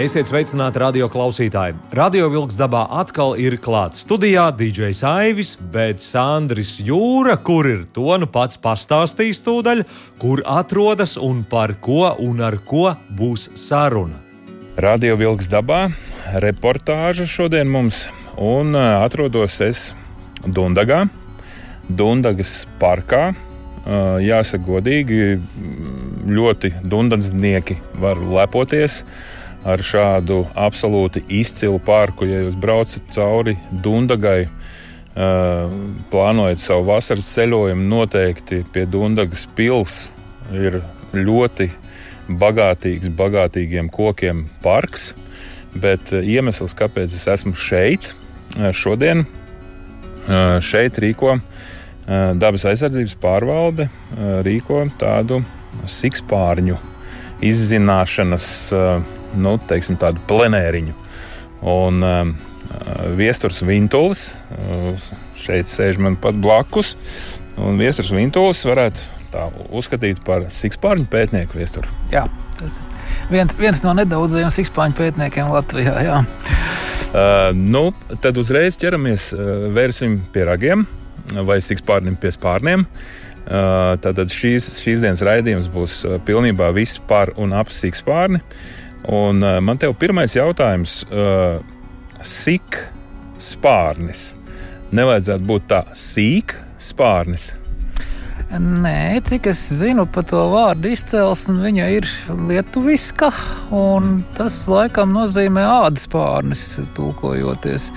Esiet sveicināti radio klausītāji. Radio vilks dabā atkal ir klāts studijā DJs Aivis, bet Sandris Jūra, kur ir to nu pats pastāstīs tūdaļ, kur atrodas un par ko un ar ko būs saruna. Radio vilks dabā reportāža šodien mums, un atrodos es Dundagā, Dundagas parkā. Jāsaka, godīgi, ļoti dundansnieki var lepoties ar šādu absolūti izcilu parku. Ja jūs braucat cauri Dundagai, plānojat savu vasaras ceļojumu, noteikti pie Dundagas pils ir ļoti bagātīgs, bagātīgiem kokiem parks. Bet iemesls, kāpēc es esmu šeit šodien, šeit rīko dabas aizsardzības pārvalde, rīko tādu sikspārņu izzināšanas nu, teiksim, tādu plenēriņu. Un um, viesturs Vintulis šeit sēž man pat blakus. Un viesturs Vintulis varētu tā uzskatīt par sikspārņu pētnieku viesturu. Jā, tas ir viens, viens no nedaudzajiem sikspārņu pētniekiem Latvijā. Jā. Uh, nu, tad uzreiz ķeramies, uh, vērsim pie ragiem vai sikspārnim pie spārniem. Uh, tad šīs, šīs dienas raidījums būs uh, pilnībā viss par un ap sikspārni. Uh, Un uh, man te ir pirmais jautājums, uh, sik spārnis. Nevajadzētu būt tā sīk spārnis. Nē, cik es zinu par to vārdu izcelsmi, viņa ir lietuviska, un tas laikam nozīmē ādas pārnes, tūkojoties.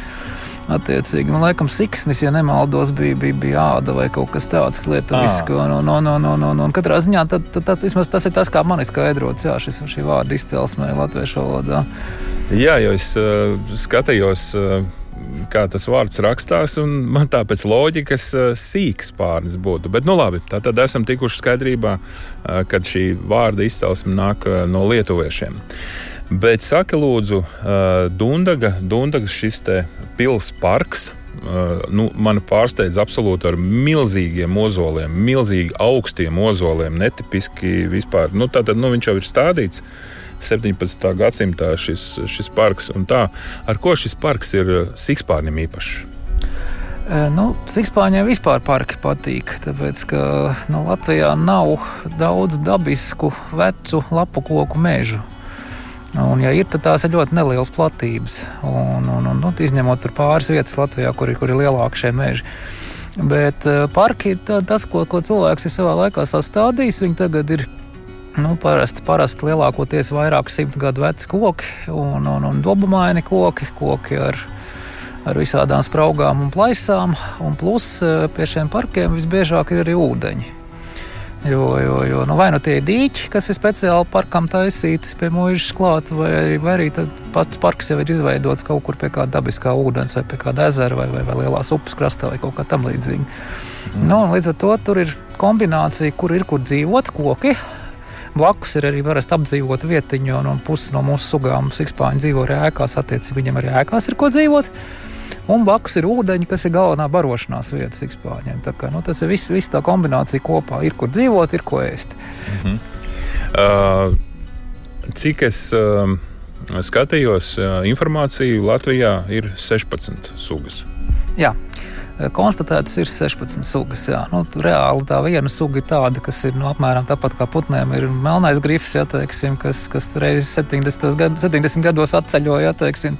Attiecīgi, nu, laikam, siksnis, ja nemaldos, bija, bija, bija āda vai kaut kas tāds, kas lietuviski. Un, un, un, un, un, un, un katrā ziņā tad, tad, tad, tad, tas ir tas, kā man ir skaidrots, jā, šis, šī vārda izcelsme latviešu valodā. Jā, jo es uh, skatījos. Uh, kā tas vārds rakstās, un man tā pēc loģikas sīks pārnes būtu. Bet, nu labi, tā tad esam tikuši skaidrībā, kad šī vārda izcelsme nāk no lietuviešiem. Bet saka, lūdzu, Dundaga, Dundagas šis pilsētas parks. Uh, nu, man pārsteidz absolūti ar milzīgiem ozoliem, milzīgi augstiem ozoliem, netipiski vispār. Nu, tātad, nu, viņš jau ir stādīts 17. gadsimtā šis, šis parks. Ar ko šis parks ir Sikspārnim īpašs? Nu, Sikspāņiem vispār parki patīk, tāpēc ka nu, Latvijā nav daudz dabisku, vecu lapu koku mežu. Un, ja ir, tad tās ir ļoti nelielas platības. Un, un, un, nu, izņemot pāris vietas Latvijā, kur, kur ir lielāki šie meži. Bet uh, parki ir tā, tas, ko, ko cilvēks ir savā laikā sastādījis. Viņi tagad ir nu, parasti, parasti lielākoties vairāk simtu gadu veci koki un, un, un dobumaini koki, koki ar, ar visādām spraugām un plaisām. Un plus uh, pie šiem parkiem visbiežāk ir arī ūdeņi. Jo, jo, jo nu, vai nu tie ir dīķi, kas ir speciāli parkam taisīti pie mūžas klāt, vai arī, vai arī pats parks jau ir izveidots kaut kur pie kāda dabiskā ūdens, vai pie kāda ezera, vai, vai, vai lielās upes krastā, vai kaut kā tam līdzīga. Mm. Nu, līdz ar to tur ir kombinācija, kur ir kur dzīvot koki. Blakus ir arī parasti apdzīvota vietiņa, un, un pusi no mūsu sugām sikspāņi dzīvo arī ēkās. Attiecīgi viņiem arī ēkās ir ko dzīvot. Un blakus ir ūdeņi, kas ir galvenā barošanās vieta sikspāņiem. Tā kā, nu, tas ir viss, viss tā kombinācija kopā. Ir kur dzīvot, ir ko ēst. Mm -hmm. uh, cik es uh, skatījos, informāciju Latvijā ir 16 sugas. Jā, konstatētas ir 16 sugas. Jā. Nu, reāli tā viena suga ir tāda, kas ir nu, apmēram tāpat kā putniem. Ir melnais grifs, jā, teiksim, kas, kas reizes 70, gad, 70 gados atceļoja. Teiksim,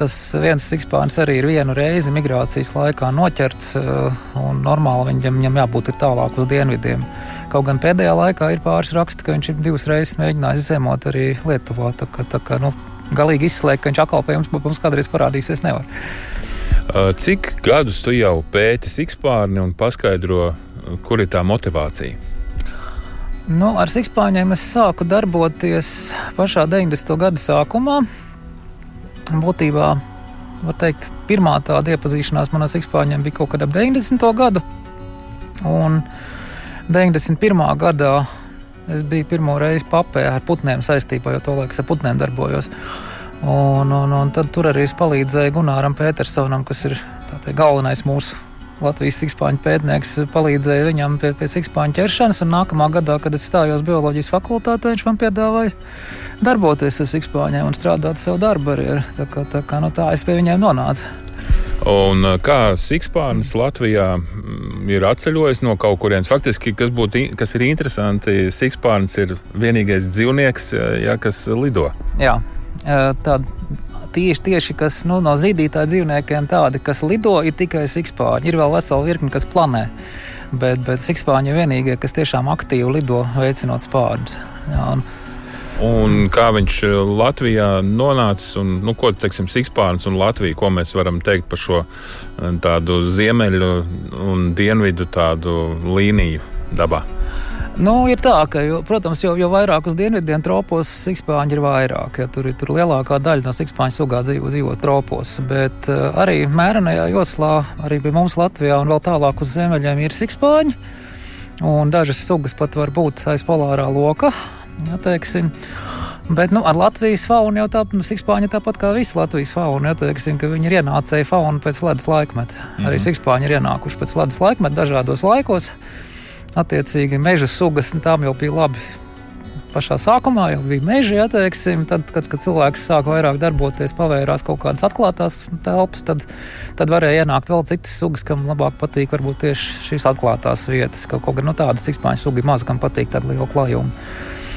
tas viens sikspārns arī ir vienu reizi migrācijas laikā noķerts, eh, un normāli viņam, viņam jābūt tālāk uz dienvidiem. Kaut gan pēdējā laikā ir pāris raksti, ka viņš ir divas reizes mēģinājis zemot arī Lietuvā. Tā kā, tā kā, nu, galīgi izslēgt, ka viņš atkal pie mums, mums kādreiz parādīsies nevar. Cik gadus tu jau pēti sikspārni un paskaidro, kur ir tā motivācija? Nu, ar sikspārņiem es sāku darboties pašā 90. gada sākumā. Būtībā, var teikt, pirmā tāda iepazīšanās man ar sikspārņiem bija kaut kad ap 90. gadu. Un 91. gadā es biju pirmo reizi papē ar putniem saistībā, jo to laiku es ar putniem darbojos. Un, un, un tad tur arī es palīdzēju Gunāram Petersonam, kas ir teikt, galvenais mūsu Latvijas sikspāņu pētnieks palīdzēja viņam pie, pie sikspāņu ķeršanas. Nākamā gadā, kad es stājos bioloģijas fakultātē, viņš man piedāvāja darboties ar sikspāņiem un strādāt savu darbu arī. Tā kā, tā, kā, no tā es pie viņiem nonācu. Un kā sikspārnis Latvijā mm, ir atceļojis no kaut kurienes? Faktiski, kas, būtu, kas ir interesanti, sikspārnis ir vienīgais dzīvnieks, ja, kas lido. Jā, tāda tieši, tieši kas nu, no zīdītāju dzīvniekiem tādi, kas lido, ir tikai sikspāņi. Ir vēl vesela virkne, kas planē. Bet, bet sikspāņi ir vienīgie, kas tiešām aktīvi lido, veicinot spārnus. Un kā viņš eh, Latvijā nonāca, un nu, ko teiksim, Sikspārns un Latvija, ko mēs varam teikt par šo eh, tādu ziemeļu un dienvidu tādu līniju dabā? Nu, ir tā, ka, jo, protams, jo, jo vairāk uz dienvidiem tropos sikspāņi ir vairāk. Ja, tur, tur lielākā daļa no sikspāņu sugā dzīvo, dzīvo tropos. Bet uh, arī mērenajā joslā, arī pie mums Latvijā un vēl tālāk uz ziemeļiem ir sikspāņi. Un dažas sugas pat var būt aiz polārā loka. Ja, teiksim. Bet nu, ar Latvijas faunu jau tāpat, nu, sikspāņi tāpat kā visa Latvijas fauna. Teiksim, viņi ir ienācēji faunu pēc ledus laikmeta. Mm -hmm. Arī mhm. sikspāņi ir ienākuši pēc ledus laikmeta dažādos laikos. Attiecīgi, meža sugas nu, tām jau bija labi. Pašā sākumā jau bija meži, ja teiksim, tad, kad, kad cilvēks sāka vairāk darboties, pavērās kaut kādas atklātās telpas, tad, tad varēja ienākt vēl citas sugas, kam labāk patīk varbūt tieši šīs atklātās vietas. Kaut, kaut gan no nu, tādas izpāņu sugas maz, kam patīk tāda liela klājuma.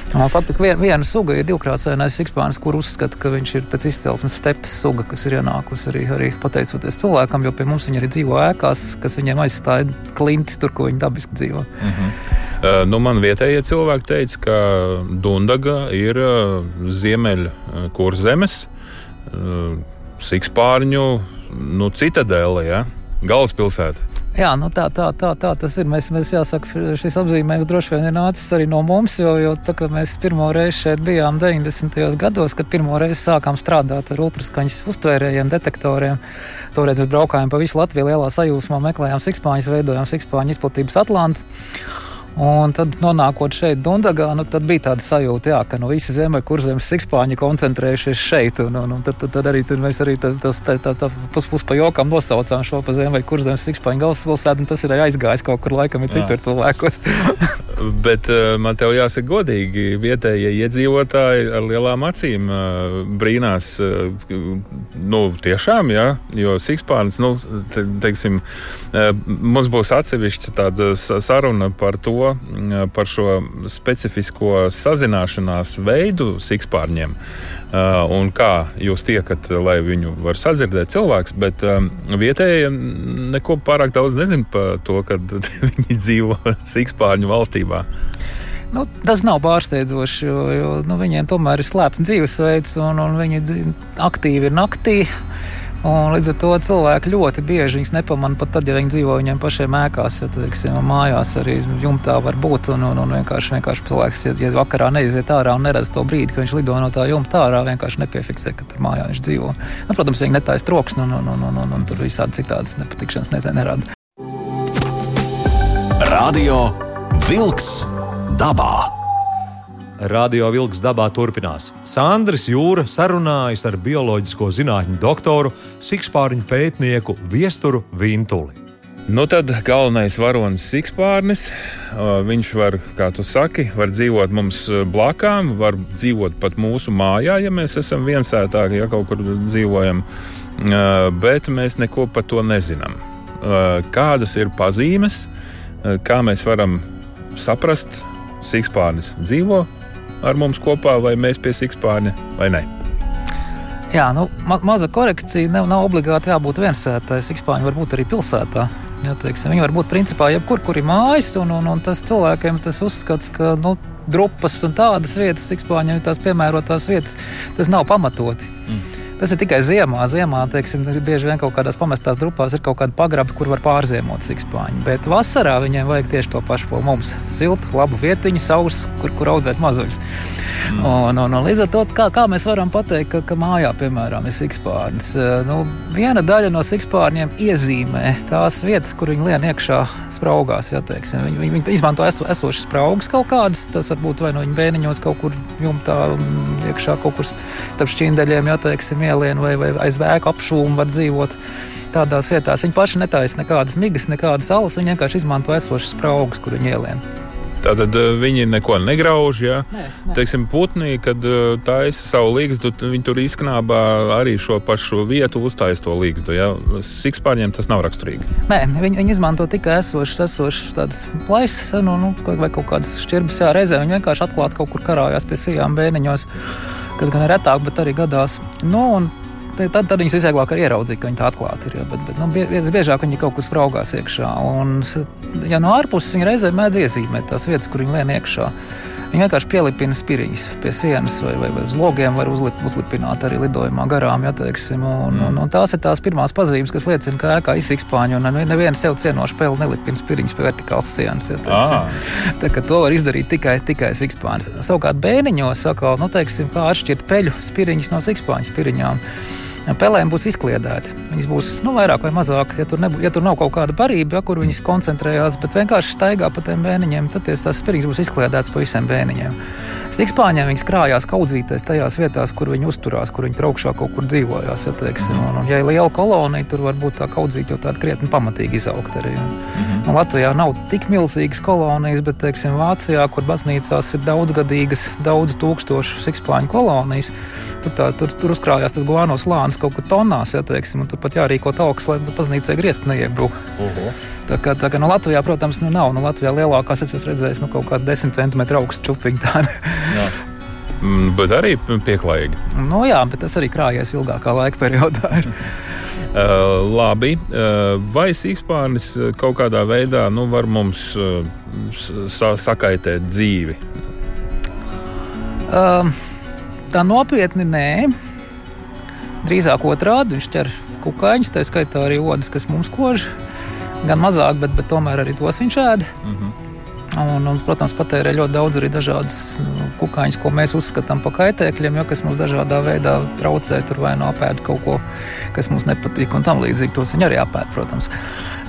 Faktiski vien, viena suga ir divkrāsainais sikspārnis, kur uzskata, ka viņš ir pēc izcelsmes stepes suga, kas ir ienākusi arī, arī pateicoties cilvēkam, jo pie mums viņi arī dzīvo ēkās, kas viņiem aizstāja klintis tur, ko viņi dabiski dzīvo. Uh -huh. uh, nu, man vietējie cilvēki teica, ka Dundaga ir uh, ziemeļa uh, kurzemes, uh, sikspārņu nu, citadēle, ja? galvaspilsēta. Jā, nu tā, tā, tā, tā tas ir. Mēs, mēs jāsaka, šis apzīmējums droši vien ir nācis arī no mums, jo, jo tā, mēs pirmo reizi šeit bijām 90. gados, kad pirmo reizi sākām strādāt ar ultraskaņas uztvērējiem, detektoriem. Toreiz mēs braukājām pa visu Latviju lielā sajūsmā, meklējām sikspāņus, veidojām sikspāņu izplatības Atlantu. Un tad, nonākot šeit, Dundagā, nu, tad bija tāda sajūta, jā, ka nu, visi ziemeļkurzemes sikspāņi koncentrējušies šeit. Un, un, un tad, tad, tad arī tad mēs arī tas, tas, tā, tā, tā pus, pus pa jokam nosaucām šo pa ziemeļkurzemes sikspāņu galvaspilsētu, un tas ir aizgājis kaut kur laikam ir citur cilvēkos. Bet uh, man te jāsaka godīgi, vietējie iedzīvotāji ar lielām acīm uh, brīnās, uh, nu, tiešām, jā, jo sikspārns, nu, te, teiksim, mums būs atsevišķa tāda saruna par to, Mm, par šo specifisko sazināšanās veidu sikspārņiem. Uh, un kā jūs tiekat, lai viņu var sadzirdēt cilvēks, bet um, vietējie neko pārāk daudz nezina par to, ka viņi dzīvo sikspārņu valstībā. Nu, tas nav pārsteidzoši, jo, jo nu, viņiem tomēr ir slēpts dzīvesveids, un, un viņi aktīvi ir naktī. Un līdz ar to cilvēki ļoti bieži viņus nepamanā pat tad, ja viņi dzīvo viņiem pašiem ēkās. Ja teiksim, mājās arī jumtā var būt. Un, un, un vienkārši, vienkārši cilvēks, ja, ja vakarā neiziet ārā un neredz to brīdi, kad viņš lido no tā jumta ārā, vienkārši nepiefiksē, ka tur mājā viņš dzīvo. Nu, protams, viņi netaisa troksni un, un, un, un, un, un tur visādi citādas nepatikšanas nerada. Radio Vilks dabā! Radio Vilks dabā turpinās. Sandrs Jūra sarunājas ar bioloģisko zinātņu doktoru, sikspārņu pētnieku Viesturu Vintuli. Nu tad galvenais varonis ir sikspārnis. Viņš var, kā tu saki, var dzīvot mums blakām, var dzīvot pat mūsu mājā, ja mēs esam viensētāki, ja kaut kur dzīvojam. Bet mēs neko par to nezinām. Kādas ir pazīmes, kā mēs varam saprast, sikspārnis dzīvo ar mums kopā, vai mēs pie sikspārņa vai ne. Jā, nu, ma maza korekcija nav, nav obligāti jābūt viensētai. Sikspāņi var būt arī pilsētā. Jā, teiksim, viņi var būt principā jebkur, kur ir mājas, un, un, un tas cilvēkiem tas uzskats, ka nu, drupas un tādas vietas, sikspāņiem ir tās piemērotās vietas, tas nav pamatoti. Mm. Tas ir tikai ziemā. Ziemā, teiksim, bieži vien kaut kādās pamestās grupās ir kaut kāda pagraba, kur var pārziemot sikspāņu. Bet vasarā viņiem vajag tieši to pašu, ko mums - siltu, labu vietiņu, saules, kur, kur audzēt mazuļus. Mm. Un, un, un līdz ar to, kā, kā mēs varam pateikt, ka, ka mājā, piemēram, ir sikspārnis. Nu, viena daļa no sikspārņiem iezīmē tās vietas, kur viņi lien iekšā spraugās. Ja, teiksim. viņi, viņi, viņi izmanto eso, esošas spraugas kaut kādas, tas var būt vai no viņa bēniņos kaut kur jumtā, iekšā kaut kur starp šķīndaļiem, ja teiksim, ielien vai, vai aiz vēku apšūmu var dzīvot tādās vietās. Viņi paši netaisa nekādas migas, nekādas alas. Viņi vienkārši izmanto esošas spraugas, kur viņi ielien. Tātad uh, viņi neko negrauž. Ja? Nē, nē. Teiksim, putnī, kad uh, taisa savu līgstu, viņi tur izknābā arī šo pašu vietu, uztaisa to līgstu. Ja? Sikspārņiem tas nav raksturīgi. Nē, viņi, viņi izmanto tikai esošas, esošas tādas plaisas nu, nu, vai kaut kādas šķirbas. Jā, reizē viņi vienkārši atklāti kaut kur karājās pie sijām bēniņos, kas gan ir retāk, bet arī gadās. Nu, tad, tad viņas visvieglāk arī ieraudzīt, ka viņi tā atklāti ir. Ja, bet, bet nu, biežāk viņi kaut kur spraugās iekšā. Un, ja no ārpuses viņi reizē mēdz iezīmēt tās vietas, kur viņi lien iekšā. Viņi vienkārši pielipina spiriņus pie sienas vai, vai, vai uz logiem, var uzlip, uzlipināt arī lidojumā garām. Ja, teiksim, un, mm. un, un tās ir tās pirmās pazīmes, kas liecina, ka ēkā izsikspāņi un neviena sev cienoša peli nelipina spiriņus pie vertikālas sienas. Ja, teiksim, ah. tā, to var izdarīt tikai, tikai sikspāņi. Savukārt bēniņos sakal, nu, teiksim, kā atšķirt peļu spiriņus no sikspāņu spiriņām pelēm būs izkliedēti. Viņas būs nu, vairāk vai mazāk, ja tur, nebū, ja tur nav kaut kāda barība, ja, kur viņas koncentrējās, bet vienkārši staigā pa tiem bēniņiem, tad tās spēļas būs izkliedētas pa visiem bēniņiem. Sikspāņiem viņas krājās kaudzīties tajās vietās, kur viņi uzturās, kur viņi traukšā kaut kur dzīvojās. Ja, teiksim, un, un, ja ir liela kolonija, tur var būt tā kaudzīta jau tāda krietni pamatīgi izaugt arī. Un, un Latvijā nav tik milzīgas kolonijas, bet teiksim, Vācijā, kur baznīcās ir daudzgadīgas, daudz tūkstošu sikspāņu kolonijas, tur, tā, tur, tur uzkrājās tas guano slānis kaut kur tonnās, ja teiksim, un tur pat jārīko talks, lai baznīcai griezt neiebruk. Uh -huh. Tā kā, tā kā no Latvijā, protams, nu nav. No Latvijā lielākās es esmu redzējis nu, kaut kādu desmit centimetru augstu čupiņu. Mm, bet arī pieklājīgi. Nu, jā, bet tas arī krājies ilgākā laika periodā. Uh, labi, uh, vai sīkspārnis uh, kaut kādā veidā nu, var mums sa sakaitēt dzīvi? Uh, tā nopietni nē. Drīzāk otrādi viņš ķer kukaiņus, tā skaitā arī odas, kas mums kož. Gan mazāk, bet, bet tomēr arī tos viņš ēd. Mm -hmm. Un, un, protams, patērē ļoti daudz arī dažādas nu, kukaiņas, ko mēs uzskatām par kaitēkļiem, jo kas mums dažādā veidā traucē, tur vai nu apēd kaut ko, kas mums nepatīk, un tam līdzīgi tos viņi arī apēd, protams.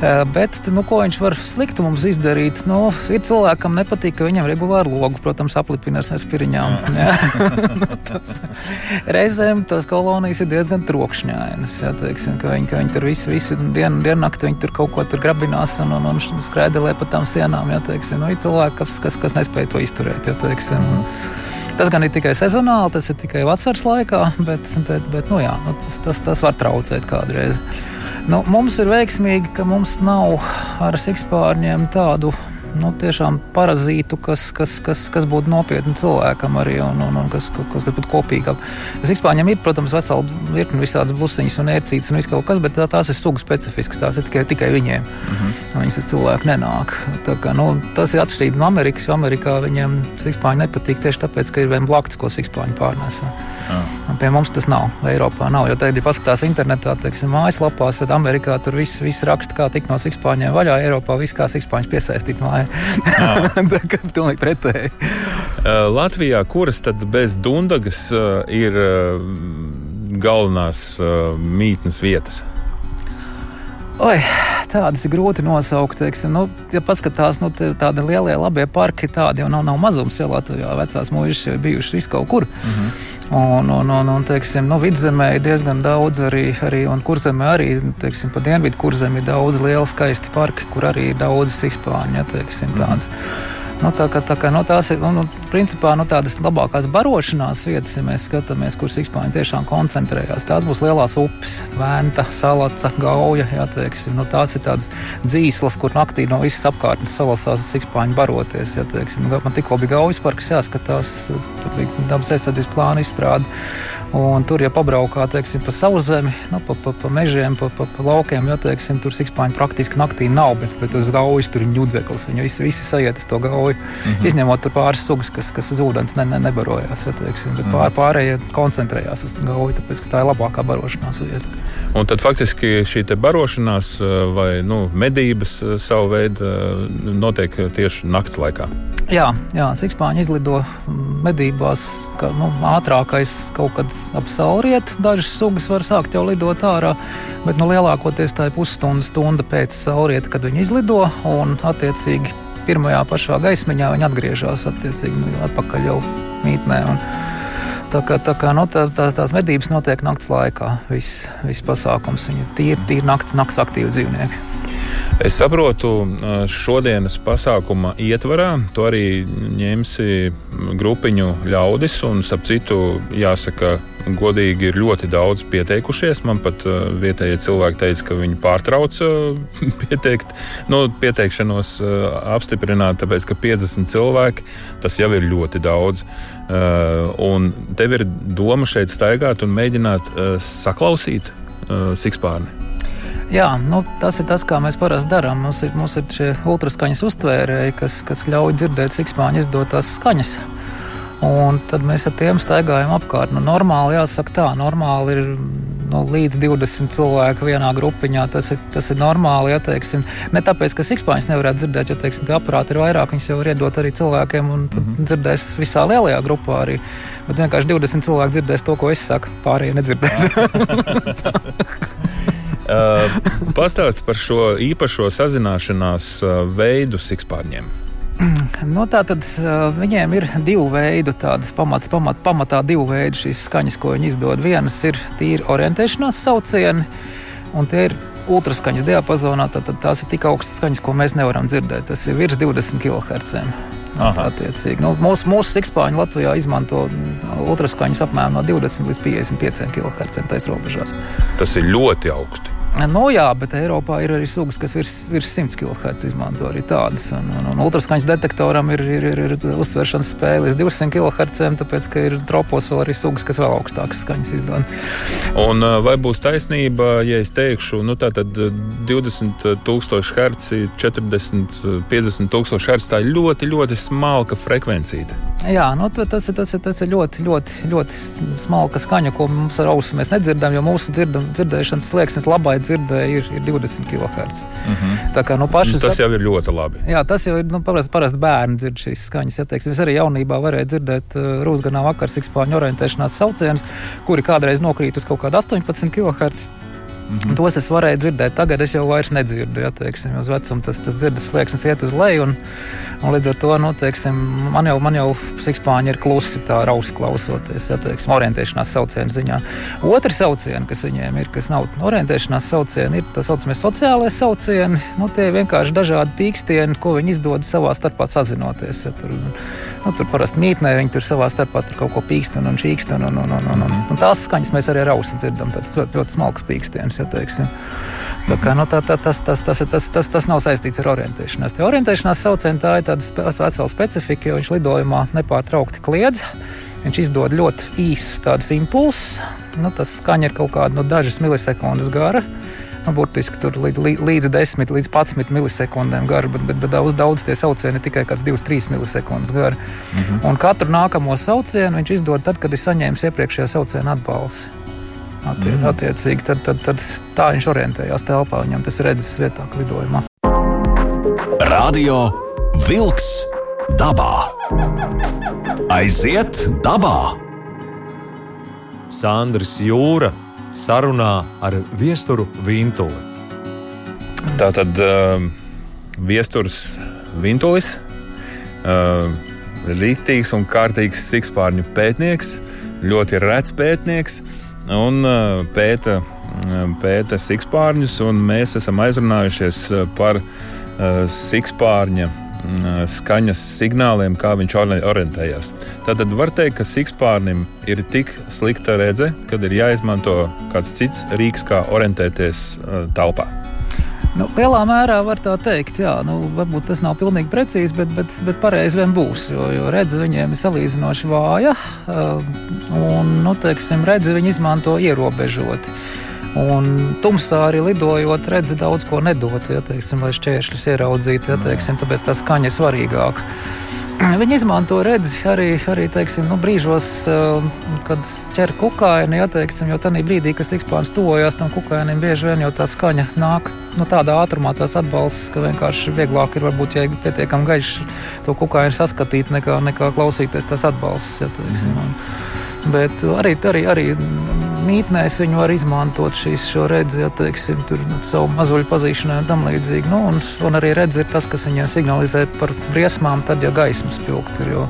Eh, bet nu, ko viņš var slikti mums izdarīt? Nu, ir cilvēkam nepatīk, ka viņam regulāri logu, protams, aplipina ar spiriņām. Nu, tas, reizēm tās kolonijas ir diezgan trokšņainas. Ja, teiksim, ka viņi, ka viņi tur visu, visu dienu, diennakti viņi tur kaut ko tur grabinās un, un, un skrēdelē pa tām sienām. Ja, teiksim, nu, ir cilvēki, kas, kas, kas nespēj to izturēt. Ja, teiksim, Tas gan ir tikai sezonāli, tas ir tikai vasaras laikā, bet, bet, bet nu, jā, nu, tas, tas, tas var traucēt kādreiz. Nu, mums ir veiksmīgi, ka mums nav ar sikspārņiem tādu nu, tiešām parazītu, kas, kas, kas, kas būtu nopietni cilvēkam arī un, un, un kas, kas būtu kopīgāk. Sikspāņiem ir, protams, vesela virkne visādas blusiņas un ērcītes un viss kaut kas, bet tā, tās ir sugu specifiskas, tās ir tikai, tikai viņiem. Mm -hmm. Viņas uz cilvēku nenāk. Tā kā, nu, tas ir atšķirīgi no Amerikas, jo Amerikā viņiem sikspāņi nepatīk tieši tāpēc, ka ir vien blakts, ko sikspāņi pārnēsā. Ah. Pie mums tas nav, Eiropā nav, jo tagad, ja paskatās internetā, teiksim, mājaslapās, tad Amerikā tur viss, viss raksta, kā tikt no sikspāņiem vaļā, Eiropā viss kā sikspāņus piesaistīt mājā domāju. tā kā pilnīgi pretēji. Uh, Latvijā, kuras tad bez Dundagas uh, ir uh, galvenās mītnes vietas? Oi, tādas ir grūti nosaukt. Teiksim, nu, ja paskatās, nu, tādi lielie, labie parki, tādi jau nav, nav mazums. Ja Latvijā vecās mūžas bijušas vis kaut kur. Mm -hmm. Un, un, un, un teiksim, nu, vidzemē ir diezgan daudz arī, arī un kurzemē arī, teiksim, pa dienvidu kurzemē ir daudz lielu skaisti parki, kur arī ir daudz izpāņu, ja, teiksim, tādas. Mm -hmm. Nu, tā, kā, tā kā, nu, tās ir nu, nu, principā, nu, tādas labākās barošanās vietas, ja mēs skatāmies, kuras Sikspāņi tiešām koncentrējās. Tās būs lielās upes, Vēnta, Salaca, Gauja. Jā, teiksim, nu, tās ir tādas dzīslas, kur naktī no visas apkārtnes salasās Sikspāņi baroties. Jā, teiksim, man tikko bija Gaujas parks jāskatās, tur bija dabas aizsardzības plāna izstrāde. Un tur, ja pabraukā teiksim, pa savu zemi, nu, pa, pa, pa mežiem, pa, pa, pa laukiem, ja teiksim, tur sikspāņi praktiski naktī nav, bet, bet uz gaujas tur ir ņudzeklis. Viņi visi, visi sajiet uz to gauju, mm -hmm. izņemot pāris sugas, kas, kas uz ūdens ne, ne, nebarojās. Ja, teiksim, bet pār, pārējie koncentrējās uz gauju, tāpēc tā ir labākā barošanās vieta. Un tad faktiski šī barošanās vai nu, medības savu veidu notiek tieši naktas laikā. Jā, jā Sikspāņi izlido medībās ka, nu, ātrākais kaut kad ap saulrietu. Dažas sugas var sākt jau lidot ārā, bet nu, lielākoties tā ir pusstunda, stunda pēc saulrieta, kad viņi izlido un attiecīgi pirmajā pašā gaismiņā viņi atgriežas attiecīgi nu, atpakaļ jau mītnē. Un, Tā kā, tā kā nu, tā, tās, tās medības notiek naktas laikā, viss vis pasākums. Ir tīri, tīri naktas, naktas aktīvi dzīvnieki. Es saprotu, šodienas pasākuma ietvarā tu arī ņemsi grupiņu ļaudis, un, ap citu, jāsaka, godīgi ir ļoti daudz pieteikušies. Man pat vietējie cilvēki teica, ka viņi pārtrauca pieteikt, nu, pieteikšanos apstiprināt, tāpēc ka 50 cilvēki tas jau ir ļoti daudz. Un tev ir doma šeit staigāt un mēģināt saklausīt sikspārni. Jā, nu, tas ir tas, kā mēs parasti darām. Mums ir, mums ir šie ultraskaņas uztvērēji, kas, kas ļauj dzirdēt sikspāņu izdotās skaņas. Un tad mēs ar tiem staigājam apkārt. Nu, normāli jāsaka tā, normāli ir nu, līdz 20 cilvēku vienā grupiņā. Tas ir, tas ir normāli. Ja, teiksim. ne tāpēc, ka sikspāņus nevarētu dzirdēt, jo teiksim, tie aparāti ir vairāk, viņas jau var iedot arī cilvēkiem un mm -hmm. dzirdēs visā lielajā grupā arī. Bet vienkārši 20 cilvēki dzirdēs to, ko es saku, pārējie nedzirdēs. Uh, Pastāsti par šo īpašo sazināšanās uh, veidu sikspārņiem. Nu, tā tad uh, viņiem ir divi veidi, tādas pamat, pamat, pamatā divi veidi šīs skaņas, ko viņi izdod. Vienas ir tīri orientēšanās saucieni, un tie ir ultraskaņas diapazonā. Tad, tad tās ir tik augstas skaņas, ko mēs nevaram dzirdēt. Tas ir virs 20 kHz. Nu, mūsu mūsu sikspāņi Latvijā izmanto ultraskaņas apmēram no 20 līdz 55 kHz. Tas ir ļoti augsti. Nu, jā, bet Eiropā ir arī sugas, kas virs, virs 100 kHz izmanto arī tādas. Un, un, un ultraskaņas detektoram ir, ir, ir, ir uztveršanas spēja līdz 200 kHz, tāpēc ka ir tropos vēl arī sugas, kas vēl augstākas skaņas izdod. Un vai būs taisnība, ja es teikšu, nu tā tad 20 tūkstoši herci, 40, 50 tūkstoši herci, tā ir ļoti, ļoti smalka frekvencija. Jā, nu, tas, ir, tas, ir, tas ir ļoti, ļoti, ļoti smalka skaņa, ko mums ar ausu mēs nedzirdam, jo mūsu dzirdam, dzirdēšanas slieksnis labai dzirdēju, ir, ir 20 kHz. Mm -hmm. Tā kā, nu, pašas, tas jau ir ļoti labi. Jā, tas jau ir nu, parasti, parasti bērni dzird šīs skaņas. Teiksim, es arī jaunībā varēju dzirdēt uh, Rūsganā vakar sikspāņu orientēšanās saucienus, kuri kādreiz nokrīt uz kaut kādu 18 kHz. Mm -hmm. Tos es varēju dzirdēt, tagad es jau vairs nedzirdu. Ja, teiksim, uz vecumu tas, tas dzirdes slieksnis iet uz leju. Un, un līdz ar to nu, teiksim, man jau, man jau sikspāņi ir klusi tā rausi klausoties, ja, teiksim, orientēšanās saucienu ziņā. Otrs sauciens, kas viņiem ir, kas nav orientēšanās saucieni, ir tā saucamie sociālai saucieni. Nu, tie vienkārši dažādi pīkstieni, ko viņi izdod savā starpā sazinoties. Ja, tur, nu, tur parasti mītnē viņi tur savā starpā tur kaut ko pīkst un, un čīkst. Un, un, un, un, un, un, tās skaņas mēs arī rausi dzirdam. Tas ļoti, ļoti smalks pīkstiens ja teiksim. Tā kā, nu, tā, tā, tas, tas, tas, tas, tas, tas nav saistīts ar orientēšanos. Tie orientēšanās saucieni tā ir tāda vesela specifika, jo viņš lidojumā nepārtraukti kliedz. Viņš izdod ļoti īsus tādus impulsus. Nu, tas skaņa ir kaut kāda no dažas milisekundes gara. Nu, burtiski tur līdz, līdz 10 līdz 11 milisekundēm gara, bet, bet, bet daudz, daudz tie saucieni ir tikai 2-3 milisekundes gara. -hmm. Un katru nākamo saucienu viņš izdod tad, kad ir saņēmis iepriekšējā sauciena atbalsi. Attie, mm. Attiecīgi, tad, tad, tad tā viņš orientējās telpā. Viņam tas ir redzes vietā, lidojumā. Radio Wolks dabā. Aiziet dabā! Sandrs Jūra sarunā ar viesturu Vintuli. Tā tad uh, viesturs Vintulis, uh, rītīgs un kārtīgs sikspārņu pētnieks, ļoti rets pētnieks. Uh, un uh, pēta, uh, pēta sikspārņus. Mēs esam aizrunājušies uh, par sikspārņa skaņas signāliem, kā viņš orientējas. Tad var teikt, ka sikspārnim ir tik slikta redzes, kad ir jāizmanto kāds cits rīks, kā orientēties telpā. Nu, lielā mērā var tā teikt, jā, nu, varbūt tas nav pilnīgi precīzi, bet, bet, bet pareizi vien būs. Jo, jo redzi viņiem ir salīdzinoši vāja, un nu, teiksim, redzi viņi izmanto ierobežoti. Un tumsā arī lidojot, redzi daudz ko nedot, ja, teiksim, lai šķēršļus ieraudzītu. Ja, teiksim, tāpēc tā skaņa ir svarīgāka. Viņi izmanto redzi arī, arī teiksim, nu, brīžos, kad ķer kukaini. Ja, teiksim, jo tajā brīdī, kad sikspārns tuvojas tam kukainim, bieži vien jau tā skaņa nāk nu, tādā ātrumā, tās atbalsts, ka vienkārši vieglāk ir varbūt, ja pietiekami gaiši to kukaini saskatīt, nekā, nekā klausīties tās atbalsts. Ja, teiksim, un, bet arī, arī, arī mītnēs viņi var izmantot šīs, šo redzi, ja teiksim, tur, savu mazuļu pazīšanai un tam līdzīgi. Nu, un, un arī redzi ir tas, kas viņiem signalizē par briesmām, tad, ja gaismas pilgt ir. Jo,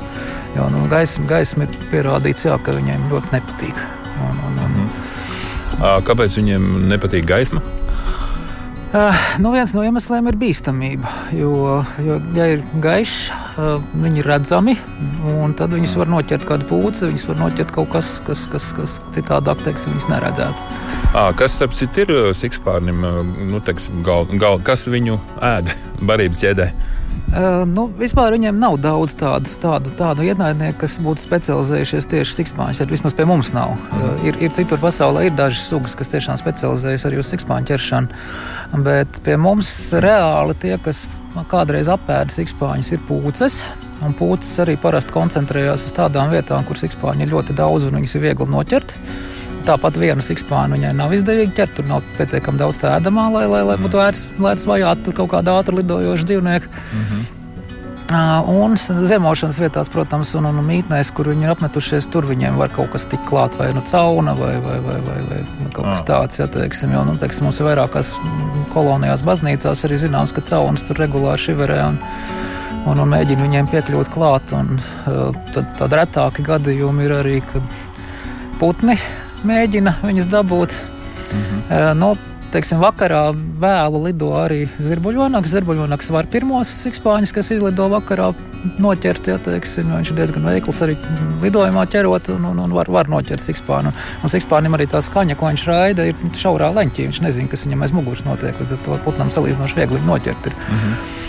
jo nu, gaisma, gaisma ir pierādīts, jā, ka viņiem ļoti nepatīk. Un, un, un, mm. Kāpēc viņiem nepatīk gaisma? Uh, nu viens no iemesliem ir bīstamība. Jo, jo ja ir gaišs, uh, viņi ir redzami, un tad viņus var noķert kāda pūce, viņus var noķert kaut kas, kas, kas, kas citādāk, teiksim, viņus neredzētu. À, kas, starp citu, ir sikspārnim, nu, teiksim, gal, gal, kas viņu ēd barības ķēdē? Uh, nu, vispār viņiem nav daudz tādu, tādu, tādu ienaidnieku, kas būtu specializējušies tieši sikspāņu. Vismaz pie mums nav. Uh, ir, ir citur pasaulē ir dažas sugas, kas tiešām specializējas arī uz sikspāņu ķeršanu. Bet pie mums reāli tie, kas kādreiz apēda sikspāņus, ir pūces. Un pūces arī parasti koncentrējās uz tādām vietām, kur sikspāņi ir ļoti daudz un viņas ir viegli noķert. Tāpat vienu sikspānu viņai nav izdevīgi ķert. Tur nav pietiekami daudz tā ēdamā, lai, lai, lai būtu vērts vajāt kaut kādu ātru lidojošu dzīvnieku. Mm -hmm. Un zemošanas vietās, protams, un, un mītnēs, kur viņi ir apmetušies, tur viņiem var kaut kas tikt klāt, vai nu cauna, vai, vai, vai, vai, vai kaut kas tāds. Ja, teiksim, jo, nu, teiksim, mums ir vairākās kolonijās, baznīcās arī zināms, ka caunas tur regulāri šiverē. Un, un, un mēģina viņiem piekļūt klāt. Un, tad tādi retāki gadījumi ir arī, kad putni mēģina viņus dabūt. Mm -hmm. no, teiksim, vakarā vēlu lido arī zirbuļonaks. Zirbuļonaks var pirmos sikspāņus, kas izlido vakarā, noķert. Ja, teiksim, viņš ir diezgan veikls arī lidojumā ķerot un, un, un var, var noķert sikspānu. Un sikspānim arī tā skaņa, ko viņš raida, ir šaurā leņķī. Viņš nezina, kas viņam aiz muguras notiek. Līdz ar to putnam salīdzinoši viegli noķert. Ir. -hmm.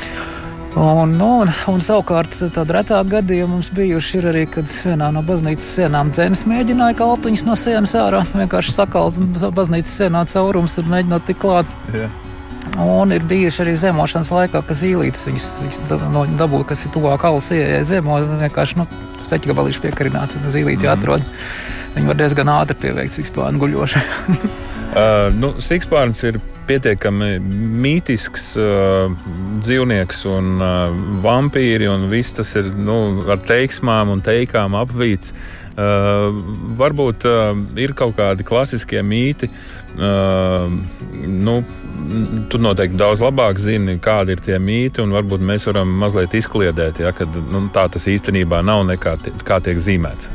Un, nu, un, un savukārt tāda retāka gadījuma mums bijuši arī, kad vienā no baznīcas sienām dzēnis mēģināja kaltiņus no sienas ārā. Vienkārši sakals baznīcas sienā caurums un mēģināt tik klāt. Yeah. Un ir bijuši arī zemošanas laikā, kad zīlītes viņas, viņas no, dabūja, kas ir tuvāk alas ieejai zemo. Vienkārši nu, speķi gabalīši piekarināts un zīlīti mm. atrod. Viņi var diezgan ātri pieveikt sikspānu guļošanu. uh, nu, sikspārns ir pietiekami mītisks uh, dzīvnieks un uh, vampīri, un viss tas ir nu, ar teiksmām un teikām apvīts. Uh, varbūt uh, ir kaut kādi klasiskie mīti. Uh, nu, tu noteikti daudz labāk zini, kādi ir tie mīti, un varbūt mēs varam mazliet izkliedēt, ja, ka nu, tā tas īstenībā nav nekā kā tiek zīmēts.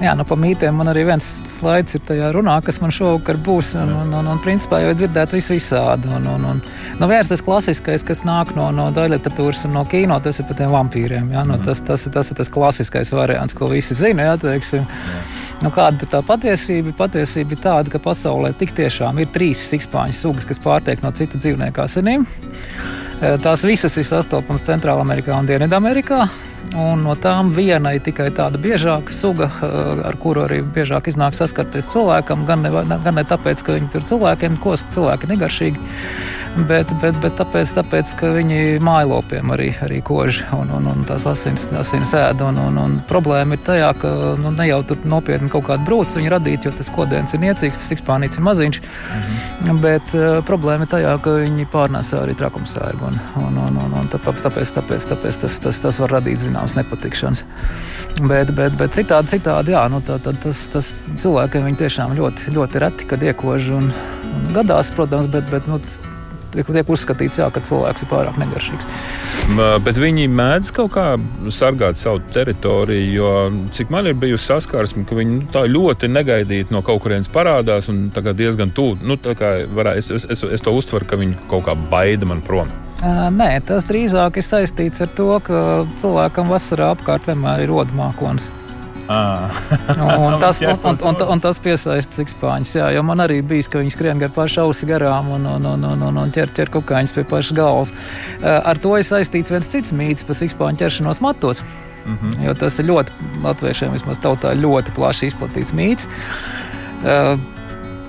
Jā, nu, pa mītiem man arī viens slaids ir tajā runā, kas man šovakar būs. Un, un, un, un principā jau dzirdēt visu visādi. Un, un, un, nu, viens tas klasiskais, kas nāk no, no daļliteratūras un no kino, tas ir par tiem vampīriem. Jā, nu, tas, tas, tas ir tas klasiskais variants, ko visi zina. Jā, teiksim. Nu, kāda ir tā patiesība? Patiesība ir tāda, ka pasaulē tik tiešām ir trīs sikspāņu sugas, kas pārtiek no citu dzīvnieku asinīm. Tās visas ir sastopamas Centrālā Amerikā un Dienvidamerikā. Un no tām viena ir tikai tāda biežāka suga, eh, ar kuru arī biežāk iznāk saskarties cilvēkam. Gan ne, gan ne tāpēc, ka viņi tur cilvēkiem kost, cilvēki negaršīgi, bet, bet, bet tāpēc, tāpēc, ka viņi mājlopiem arī, arī kož un, un, un tās asins, asins ēd. Un, un, un problēma ir tajā, ka nu, ne jau tur nopietni kaut kādu brūci viņi radīt, jo tas kodēns ir niecīgs, tas ikspānīts ir maziņš. Mhm. Bet uh, problēma ir tajā, ka viņi pārnēsā arī trakumsērgu. Un, un, un, un, un tāpēc, tāpēc, tāpēc, tāpēc tas, tas, tas var radīt zināmas nepatikšanas. Bet, bet, bet citādi, citādi jā, nu, tā, tā, tas, tas cilvēkiem tiešām ļoti, ļoti reti, kad iekož un, un gadās, protams, bet, bet nu, tiek uzskatīts, jā, ka cilvēks ir pārāk negaršīgs. Bet viņi mēdz kaut kā sargāt savu teritoriju, jo cik man ir bijusi saskarsme, ka viņi nu, tā ļoti negaidīti no kaut kurienes parādās un diezgan tuvu. Nu, varā, es, es, es, es to uztveru, ka viņi kaut kā baida man prom. Nē, tas drīzāk ir saistīts ar to, ka cilvēkam vasarā apkārt vienmēr ir rodmākons. Ah. Un, tas, un, un, un, un tas piesaista sikspāņus. Jā, jo man arī bija, ka viņi skrien gar pašu ausi garām un, un, un, un, un, un ķer, ķer kukaiņus pie pašas galvas. Ar to ir saistīts viens cits mīts par sikspāņu ķeršanos matos. Mm -hmm. Jo tas ir ļoti latviešiem, vismaz tautā, ļoti plaši izplatīts mīts. Uh,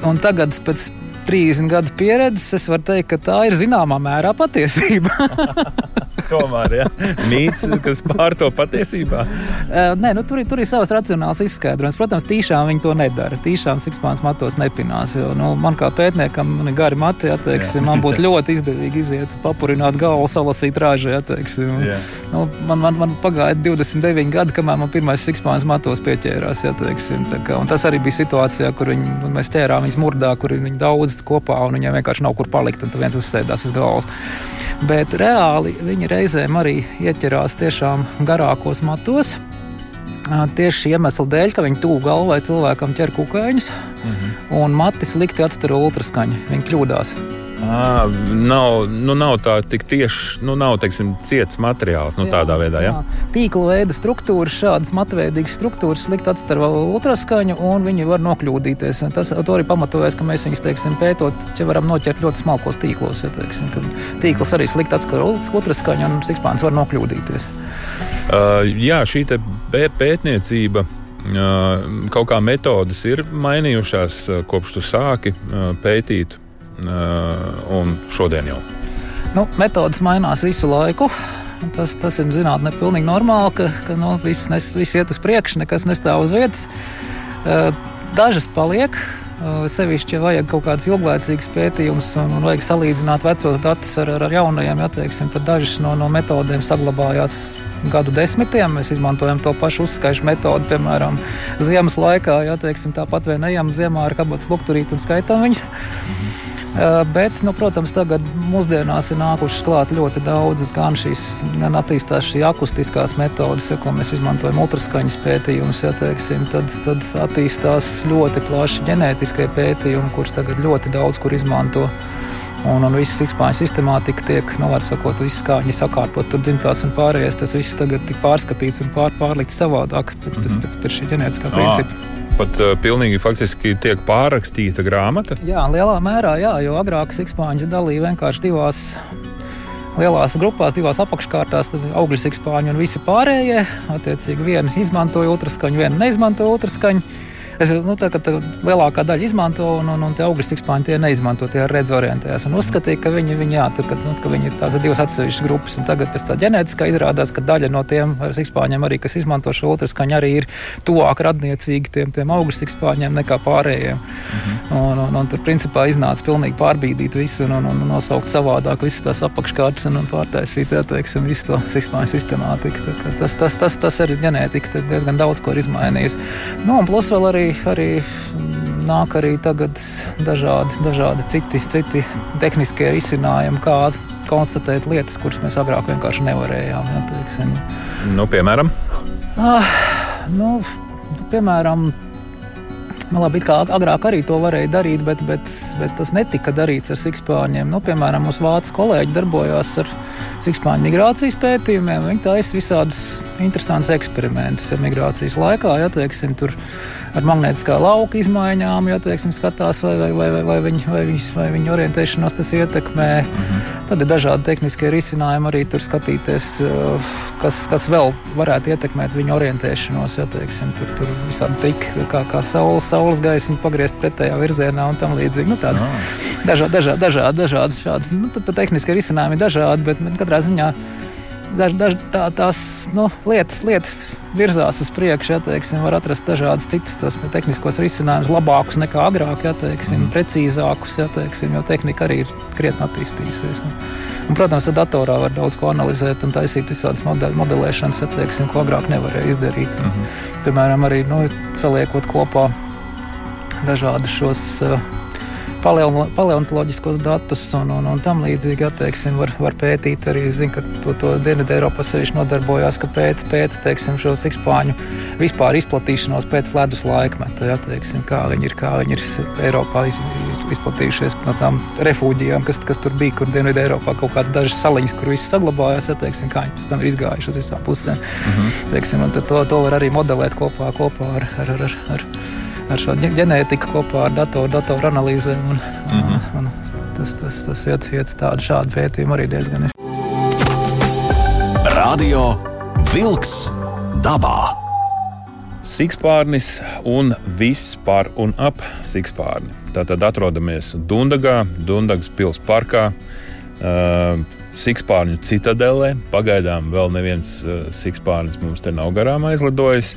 un tagad pēc 30 gadu pieredzes, es varu teikt, ka tā ir zināmā mērā patiesība. tomēr ja? mīts, kas pār to patiesībā. Uh, nē, nu, tur, tur ir savs racionāls izskaidrojums. Protams, tīšām viņi to nedara. Tīšām sikspāns matos nepinās. Jo, nu, man kā pētniekam, man ir gari mati, atteiksim, man būtu ļoti izdevīgi iziet, papurināt galvu, salasīt rāžu. Atteiksim. Nu, man, man, man pagāja 29 gadi, kamēr man pirmais sikspāns matos pieķērās. Atteiksim, kā, tas arī bija situācijā, kur viņi, mēs ķērām viņus murdā, kur viņi daudz kopā un viņiem vienkārši nav kur palikt. Un viens uzsēdās uz galvas. Bet reāli viņi reizēm arī ieķerās tiešām garākos matos. Tieši iemesla dēļ, ka viņi tuvu galvai cilvēkam ķer kukaiņus, mm -hmm. un mati slikti atstaro ultraskaņu. Viņi kļūdās. À, nav, nu, nav tā tieši, nu, nav teiksim, ciets materiāls nu, jā, tādā veidā. Ja? Tīkla veida struktūras, šādas matveidīgas struktūras slikti atstaro ultraskaņu, un viņi var nokļūdīties. Tas arī pamatojas, ka mēs viņus teiksim, pētot, ja varam noķert ļoti smalkos tīklos. Ja, teiksim, tīkls arī slikti atstaro ultraskaņu, un sikspāns var nokļūdīties. Uh, jā, šī pētniecība. Uh, kaut kā metodas ir mainījušās, uh, kopš tu sāki uh, pētīt un šodien jau? Nu, metodas mainās visu laiku. Tas, tas ir zinātnē pilnīgi normāli, ka, ka nu, viss, nes, viss iet uz priekšu, nekas nestāv uz vietas. Eh, dažas paliek, eh, Sevišķi, ja vajag kaut kādas ilglaicīgas pētījumus un, un vajag salīdzināt vecos datus ar, ar, ar jaunajiem, ja, teiksim, tad dažas no, no metodēm saglabājās gadu desmitiem. Mēs izmantojam to pašu uzskaišu metodi, piemēram, ziemas laikā. Ja, teiksim, tāpat vai neejam ziemā ar kabatas lukturīti un skaitām viņus. Eh, bet, nu, protams, tagad mūsdienās ir nākušas klāt ļoti daudzas gan šīs, gan attīstās šīs akustiskās metodes, ja, ko mēs izmantojam ultraskaņas pētījumus, ja, teiksim, tad, tad attīstās ļoti plaši ģenētiskie pētījumi, kurus tagad ļoti daudz kur izmanto. Un, un viss sikspāņu sistemātika tiek, nu, var sakot, viss kā viņi sakārtot, tur dzimtās un pārējais, tas viss tagad tik pārskatīts un pār, pārlikts savādāk pēc, pēc, pēc, pēc šī ģenētiskā principa pat uh, pilnīgi faktiski tiek pārrakstīta grāmata? Jā, lielā mērā, jā, jo agrāk sikspāņus dalīja vienkārši divās lielās grupās, divās apakškārtās, tad augļu sikspāņi un visi pārējie. Attiecīgi, viena izmantoja ultraskaņu, viena neizmantoja ultraskaņu. Es, nu, tā, tā, lielākā daļa izmanto, un, un, un tie augļu sikspāņi tie neizmanto, tie redz orientējās. Un uzskatīja, ka viņi, viņi, jā, tur, ka, nu, ka viņi tās ir divas atsevišķas grupas. Un tagad pēc tā ģenētiskā izrādās, ka daļa no tiem sikspāņiem, arī, kas izmanto šo ultraskaņu, arī ir tuvāk radniecīgi tiem, tiem augļu sikspāņiem nekā pārējiem. Mhm. Un, un, un tur principā iznāca pilnīgi pārbīdīt visu un, un, un nosaukt savādāk visas tās apakškārtas un, un pārtaisīt teiksim, visu to sikspāņu sistemātiku. Tas, tas, tas, tas arī ģenētika diezgan daudz ko ir izmainījusi. Nu, un plus vēl arī arī, nāk arī dažādi, dažādi citi, citi tehniskie risinājumi, kā konstatēt lietas, kuras mēs agrāk vienkārši nevarējām. Ja, nu, piemēram? Ah, nu, piemēram, Nu, labi, kā agrāk arī to varēja darīt, bet, bet, bet tas netika darīts ar sikspāņiem. Nu, piemēram, mūsu vācu kolēģi darbojās ar sikspāņu migrācijas pētījumiem. Viņi taisa visādus interesantus eksperimentus migrācijas laikā. Ja, teiksim, tur, ar magnētiskā lauka izmaiņām, ja teiksim, skatās, vai, vai, vai, vai, vai, viņi, vai, viņas, vai viņa orientēšanos tas ietekmē. -hmm. Tad ir dažādi tehniskie risinājumi arī tur skatīties, uh, kas, kas vēl varētu ietekmēt viņa orientēšanos. Ja, teiksim, tur tur visādi triki, kā, kā saules, saules gaismu pagriezt pretējā virzienā un tam līdzīgi. Nu, tādi, no. dažādi, dažādi, dažādi, dažādas šādas nu, tehniskie risinājumi ir dažādi, bet katrā ziņā daž, daž, tā, tās nu, lietas, lietas virzās uz priekšu. Ja, teiksim, var atrast dažādas citas tos, tehniskos risinājumus, labākus nekā agrāk, ja, teiksim, mm. precīzākus, ja, teiksim, jo tehnika arī ir krietni attīstījusies. Un, un, protams, ar datorā var daudz ko analizēt un taisīt visādas model, modelēšanas, ja, teiksim, ko agrāk nevarēja izdarīt. Mm -hmm. Piemēram, arī nu, saliekot kopā dažādus šos. Uh, paleontoloģiskos datus un, un, un tam līdzīgi atteiksim, var, var pētīt. Arī zinu, ka to, to Dienvidu Eiropā sevišķi nodarbojās, ka pēta, pēta teiksim, šo sikspāņu vispār izplatīšanos pēc ledus laikmeta. Ja, teiksim, kā viņi ir, kā viņi ir Eiropā iz, iz, izplatījušies no tām refūģijām, kas, kas tur bija, kur Dienvidu Eiropā kaut kādas dažas saliņas, kur viss saglabājās, ja, teiksim, kā viņi pēc tam ir izgājuši uz visām pusēm. -hmm. teiksim, to, to var arī modelēt kopā, kopā ar, ar, ar, ar ar šo ģenētiku kopā ar datoru, datoru analīzēm. Un, mm -hmm. un, un tas, tas, tas iet, iet tādu šādu pētījumu arī diezgan ir. Radio Vilks dabā. Sikspārnis un viss par un ap Sikspārni. Tātad atrodamies Dundagā, Dundagas pilsētas parkā. Uh, Sikspārņu citadelē. Pagaidām vēl neviens uh, sikspārnis mums te nav garām aizlidojis,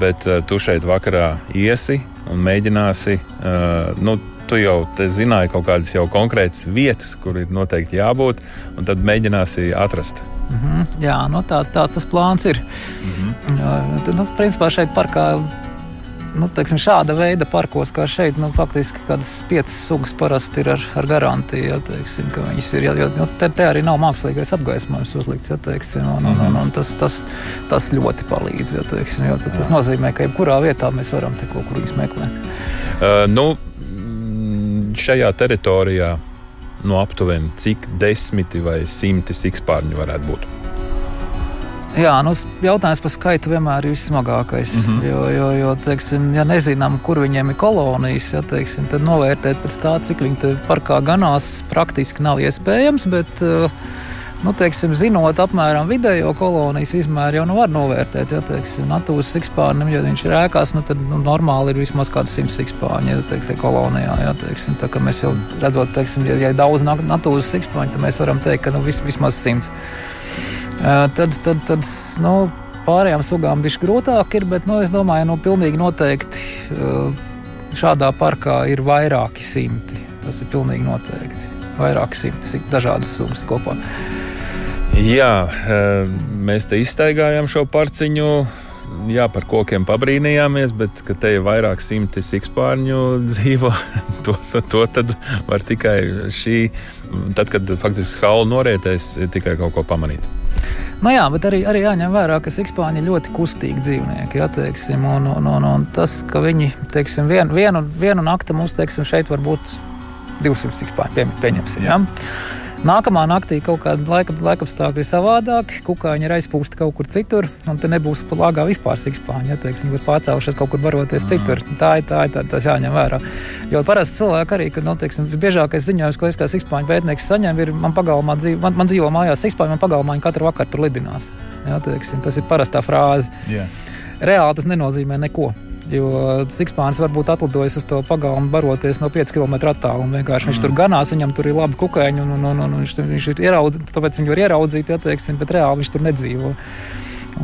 bet uh, tu šeit vakarā iesi un mēģināsi. Uh, nu, tu jau zināji kaut kādas jau konkrētas vietas, kur ir noteikti jābūt, un tad mēģināsi atrast. Mm -hmm. Jā, nu tās, tās tas plāns ir. Mm -hmm. Tad, nu, principā šeit parkā nu, teiksim, šāda veida parkos, kā šeit, nu, faktiski kādas piecas sugas parasti ir ar, ar garantiju. Ja, teiksim, viņas ir, jo, jo te, te arī nav mākslīgais apgaismojums uzlikts. Ja, teiksim, un, un, un, un tas, tas, tas ļoti palīdz. Ja, teiksim, jo, tas nozīmē, ka jebkurā vietā mēs varam te kaut kur izmeklēt. Uh, nu, šajā teritorijā no nu, aptuveni cik desmiti vai simti sikspārņu varētu būt? Jā, nu, jautājums par skaitu vienmēr ir vissmagākais. Mm -hmm. Jo, jo, jo teiksim, ja nezinām, kur viņiem ir kolonijas, ja, teiksim, tad novērtēt pēc tā, cik viņi parkā ganās, praktiski nav iespējams. Bet, uh, Nu, teiksim, zinot apmēram vidējo kolonijas izmēru, jau nu var novērtēt, ja teiksim, natūras sikspārnim, ja viņš ir ēkās, nu, tad nu, normāli ir vismaz kāds simts sikspārņi ja, teiksim, kolonijā. Ja, teiksim, tā, mēs jau redzam, ja, ja daudz natūras sikspārņu, tad mēs varam teikt, ka nu, vis, vismaz simts. Tad, tad, tad nu, pārējām sugām bija grūtāk, ir, bet nu, es domāju, ka nu, pilnīgi noteikti šādā parkā ir vairāki simti. Tas ir pilnīgi noteikti. Vairāki simti, dažādas sugas kopā. Jā, mēs te iztaigājām šo parciņu. Jā, par kokiem pabrīnījāmies, bet ka te ir vairāk simti sikspārņu dzīvo, to, to var tikai šī, tad, kad faktiski saule norietēs, tikai kaut ko pamanīt. Nu jā, bet arī, arī jāņem vērā, ka sikspāņi ir ļoti kustīgi dzīvnieki. Jā, teiksim, un, un, un, un tas, ka viņi teiksim, vien, vienu, vienu nakti mums teiksim, šeit var būt 200 sikspāņi, pie, pieņemsim. Jā. Jā. Nākamā naktī kaut kāda laika, laikapstākļi ir savādāki, kukaiņi ir aizpūsti kaut kur citur, un te nebūs plāgā vispār sikspāņi. Ja, teiksim, būs pārcēlušies kaut kur baroties mm. citur. Tā ir tā, tā, tas jāņem vērā. Jo parasti cilvēki arī, kad nu, teiksim, biežākais ziņojums, ko es kā sikspāņu pētnieks saņemu, ir man pagalmā dzīvo, man, man dzīvo mājās sikspāņi, man pagalmā viņi katru vakaru tur lidinās. Ja, teiksim, tas ir parastā frāze. Yeah. Reāli tas nenozīmē neko. Jo Sikspānis varbūt atlidojis uz to pagalmu, baroties no 5 km attālumā. Vienkārši viņš mm. tur ganās, viņam tur ir labi kukaiņi, un, un, un, un viņš, viņš ir ieraudzījis, tāpēc viņu var ieraudzīt, ja, teiksim, bet reāli viņš tur nedzīvo.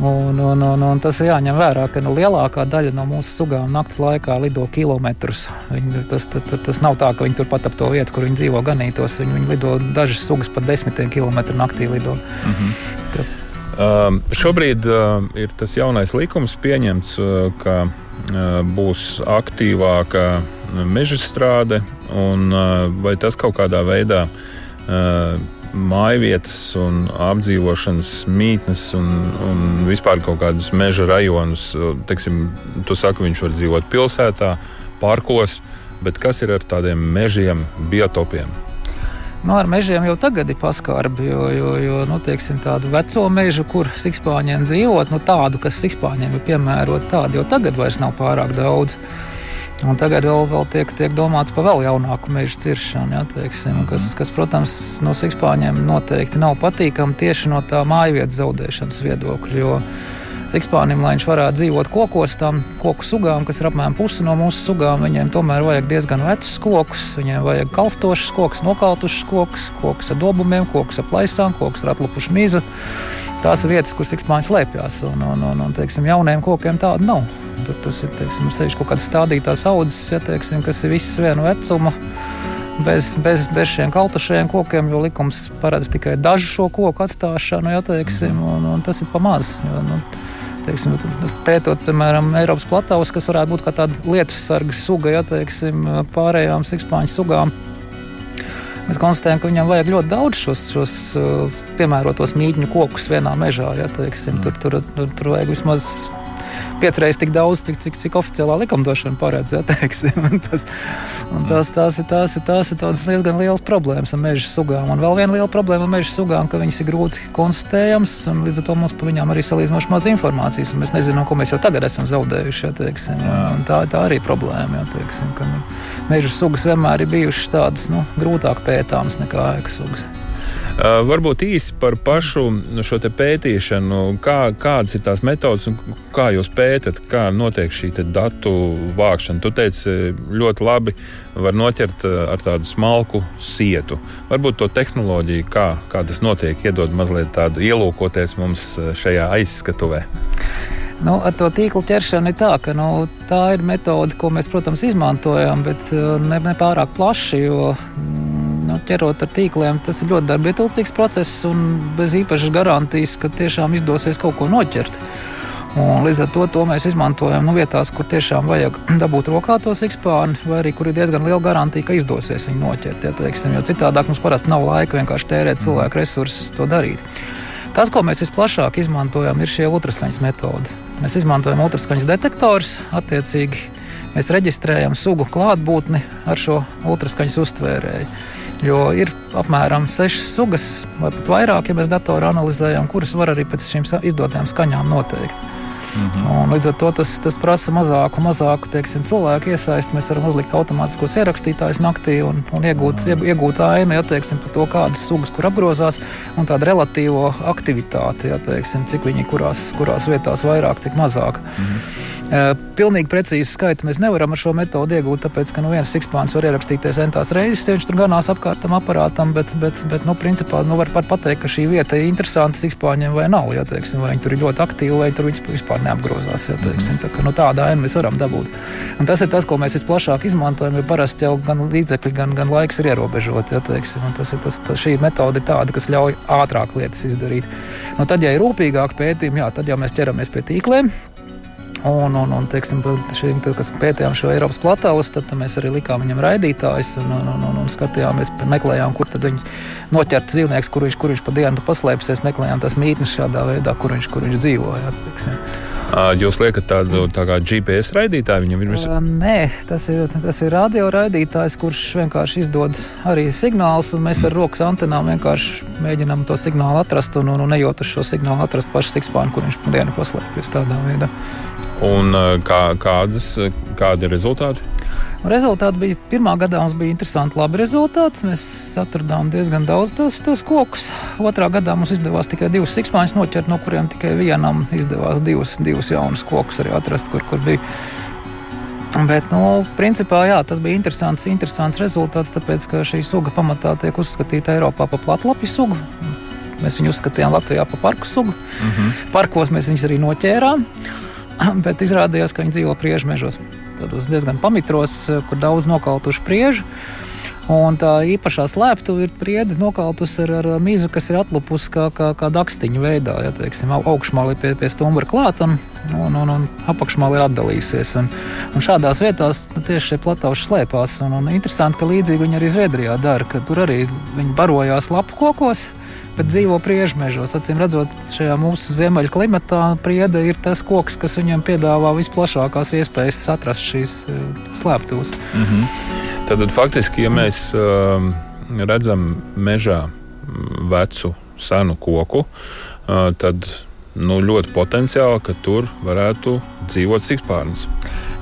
Un, un, un, un tas ir jāņem vērā, ka nu, lielākā daļa no mūsu sugām naktas laikā lido kilometrus. Viņi, tas, tas, tas, tas nav tā, ka viņi turpat ap to vietu, kur viņi dzīvo, ganītos. Viņi, viņi lido dažas sugas pat desmitiem kilometru naktī. Lido. Mm -hmm. Tā. Um, šobrīd uh, ir tas jaunais likums pieņemts, uh, ka būs aktīvāka meža strāde, un vai tas kaut kādā veidā mājvietas un apdzīvošanas mītnes un, un vispār kaut kādus meža rajonus. Teiksim, tu saki, viņš var dzīvot pilsētā, parkos, bet kas ir ar tādiem mežiem, biotopiem? Nu, ar mežiem jau tagad ir paskarbi, jo, jo, jo nu, teiksim, tādu veco mežu, kur sikspāņiem dzīvot, nu, tādu, kas sikspāņiem ir piemērota, tādu jau tagad vairs nav pārāk daudz. Un tagad vēl, vēl tiek, tiek domāts par vēl jaunāku meža ciršanu, ja, teiksim, -hmm. kas, kas, protams, no sikspāņiem noteikti nav patīkami tieši no tā mājvietas zaudēšanas viedokļa. Sikspānim, lai viņš varētu dzīvot kokos, tām koku sugām, kas ir apmēram pusi no mūsu sugām, viņiem tomēr vajag diezgan vecus kokus. Viņiem vajag kalstošus kokus, nokautušus kokus, kokus ar dobumiem, kokus ar plaisām, kokus ar atlapušu mīzu. Tās ir vietas, kur sikspāņi slēpjas. Un, un, un, un teiksim, jauniem kokiem tāda nav. Tur tas ir teiksim, kaut kādas stādītās audzes, ja, teiksim, kas ir visas viena vecuma bez, bez, bez šiem kaltušajiem kokiem, jo likums paredz tikai dažu šo koku atstāšanu, ja, teiksim, un, un tas ir pamazs. Nu, teiksim, pētot, piemēram, Eiropas platavas, kas varētu būt kā tāda lietus sarga suga, ja teiksim, pārējām sikspāņu sugām. Mēs konstatējam, ka viņam vajag ļoti daudz šos, šos piemērotos mītņu kokus vienā mežā. Ja, teiksim, tur, tur, tur, tur vajag vismaz piecreiz tik daudz, cik, cik, cik oficiālā likumdošana paredz. Ja, tas, tās, tās, ir, tās, ir, tās ir diezgan liels problēmas ar meža sugām. Un vēl viena liela problēma ar meža sugām, ka viņas ir grūti konstatējamas, un līdz ar to mums par viņām arī salīdzinoši maz informācijas. Mēs nezinām, ko mēs jau tagad esam zaudējuši. Ja, teiksim, un, un tā, tā arī ir problēma. Ja, teiksim, ka, nu, meža sugas vienmēr ir bijušas tādas nu, grūtāk pētāmas nekā ēkas sugas. Uh, varbūt īsi par pašu šo pētīšanu, kā, kādas ir tās metodas un kā jūs pētat, kā notiek šī datu vākšana. Tu teici, ļoti labi var noķert ar tādu smalku sietu. Varbūt to tehnoloģiju, kā, kā tas notiek, iedod mazliet tādu ielūkoties mums šajā aizskatuvē. Nu, ar to tīklu ķeršanu ir tā, ka nu, tā ir metode, ko mēs, protams, izmantojam, bet ne, ne pārāk plaši. Jo, nu, ķerot ar tīkliem, tas ir ļoti darbietilcīgs process un bez īpašas garantijas, ka tiešām izdosies kaut ko noķert. Un līdz ar to, to mēs izmantojam nu, vietās, kur tiešām vajag dabūt rokā to sikspārni, vai arī kur ir diezgan liela garantija, ka izdosies viņu noķert. Ja, teiksim, jo citādi mums parasti nav laika vienkārši tērēt cilvēku resursus to darīt. Tas, ko mēs visplašāk izmantojam, ir šie ultraskaņas metodi. Mēs izmantojam ultraskaņas detektorus, attiecīgi mēs reģistrējam sugu klātbūtni ar šo ultraskaņas uztvērēju. Jo ir apmēram sešas sugas, vai pat vairāk, ja mēs datorā analizējam, kuras var arī pēc šīm izdotajām skaņām noteikt. Mhm. Un līdz ar to tas, tas prasa mazāku, mazāku teiksim, cilvēku iesaisti. Mēs varam uzlikt automātiskos ierakstītājus naktī un, un iegūt, iegūt ainu ja, teiksim, par to, kādas sugas kur apgrozās, un tādu relatīvo aktivitāti, ja, teiksim, cik viņi kurās, kurās vietās vairāk, cik mazāk. Mhm. Pilnīgi precīzi skaitu mēs nevaram ar šo metodi iegūt, tāpēc, ka nu, viens sikspāns var ierakstīties entās reizes, ja viņš tur ganās apkārt tam aparātam, bet, bet, bet nu, principā nu, var pateikt, ka šī vieta ir interesanta sikspāņiem vai nav. Ja, teiksim, vai viņi tur ir ļoti aktīvi, vai tur vispār neapgrozās. Ja, teiksim, tā, ka, nu, tāda aina mēs varam dabūt. Un tas ir tas, ko mēs visplašāk izmantojam, jo parasti jau gan līdzekļi, gan, gan laiks ir ierobežoti. Ja, teiksim, tas ir tas, tā, šī metode ir tāda, kas ļauj ātrāk lietas izdarīt. Nu, tad, ja ir rūpīgāk pētījumi, jā, tad jau mēs ķeramies pie tīkliem. Un, un, un teiksim, šī, tad, kas pētījām šo Eiropas platavus, tad, tad mēs arī likām viņam raidītājus un, un, un, un, un skatījāmies, meklējām, kur tad viņš noķert dzīvnieks, kur viņš, kur viņš pa dienu paslēpsies, meklējām tās mītnes šādā veidā, kur viņš, kur viņš dzīvo. Jā, teiksim. Jūs liekat tādu tā kā GPS raidītāju viņam ir visur? Nē, tas ir, tas ir radio raidītājs, kurš vienkārši izdod arī signālus, un mēs ar rokas antenām vienkārši mēģinām to signālu atrast un, un, un ejot uz šo signālu atrast pašu sikspānu, kur viņš dienu paslēpjas tādā veidā. Un kā, kādas, kādi ir rezultāti? Rezultāti bija pirmā gadā mums bija interesanti, labi rezultāti. Mēs atradām diezgan daudz tos, tos kokus. Otrā gadā mums izdevās tikai divas sikspāņas noķert, no kuriem tikai vienam izdevās divus, divus jaunus kokus arī atrast, kur, kur bija. Bet, nu, principā, jā, tas bija interesants, interesants rezultāts, tāpēc, ka šī suga pamatā tiek uzskatīta Eiropā par platlapju sugu. Mēs viņu uzskatījām Latvijā par parku sugu. Mm -hmm. Parkos mēs viņus arī noķērām. bet izrādījās, ka viņi dzīvo priežmežos. Tādos diezgan pamitros, kur daudz nokautuši priežu. Un tā īpašā slēptuve ir priede nokautus ar, ar mizu, kas ir atlupusi kā, kā, kā dakstiņa veidā. Ja, teiksim, augšmāli pie, pie stumbra klāt un, un, un, un apakšmāli ir atdalījusies. Un, un šādās vietās nu, tieši šie platauši slēpās. Un, un interesanti, ka līdzīgi viņi arī Zviedrijā dara, ka tur arī viņi barojās lapu kokos bet dzīvo priežmežos. Acīm redzot, šajā mūsu ziemeļu klimatā priede ir tas koks, kas viņam piedāvā visplašākās iespējas atrast šīs eh, slēptuves. Mm -hmm. Tad faktiski, ja mēs uh, redzam mežā vecu, senu koku, uh, tad nu, ļoti potenciāli, ka tur varētu dzīvot sikspārnis.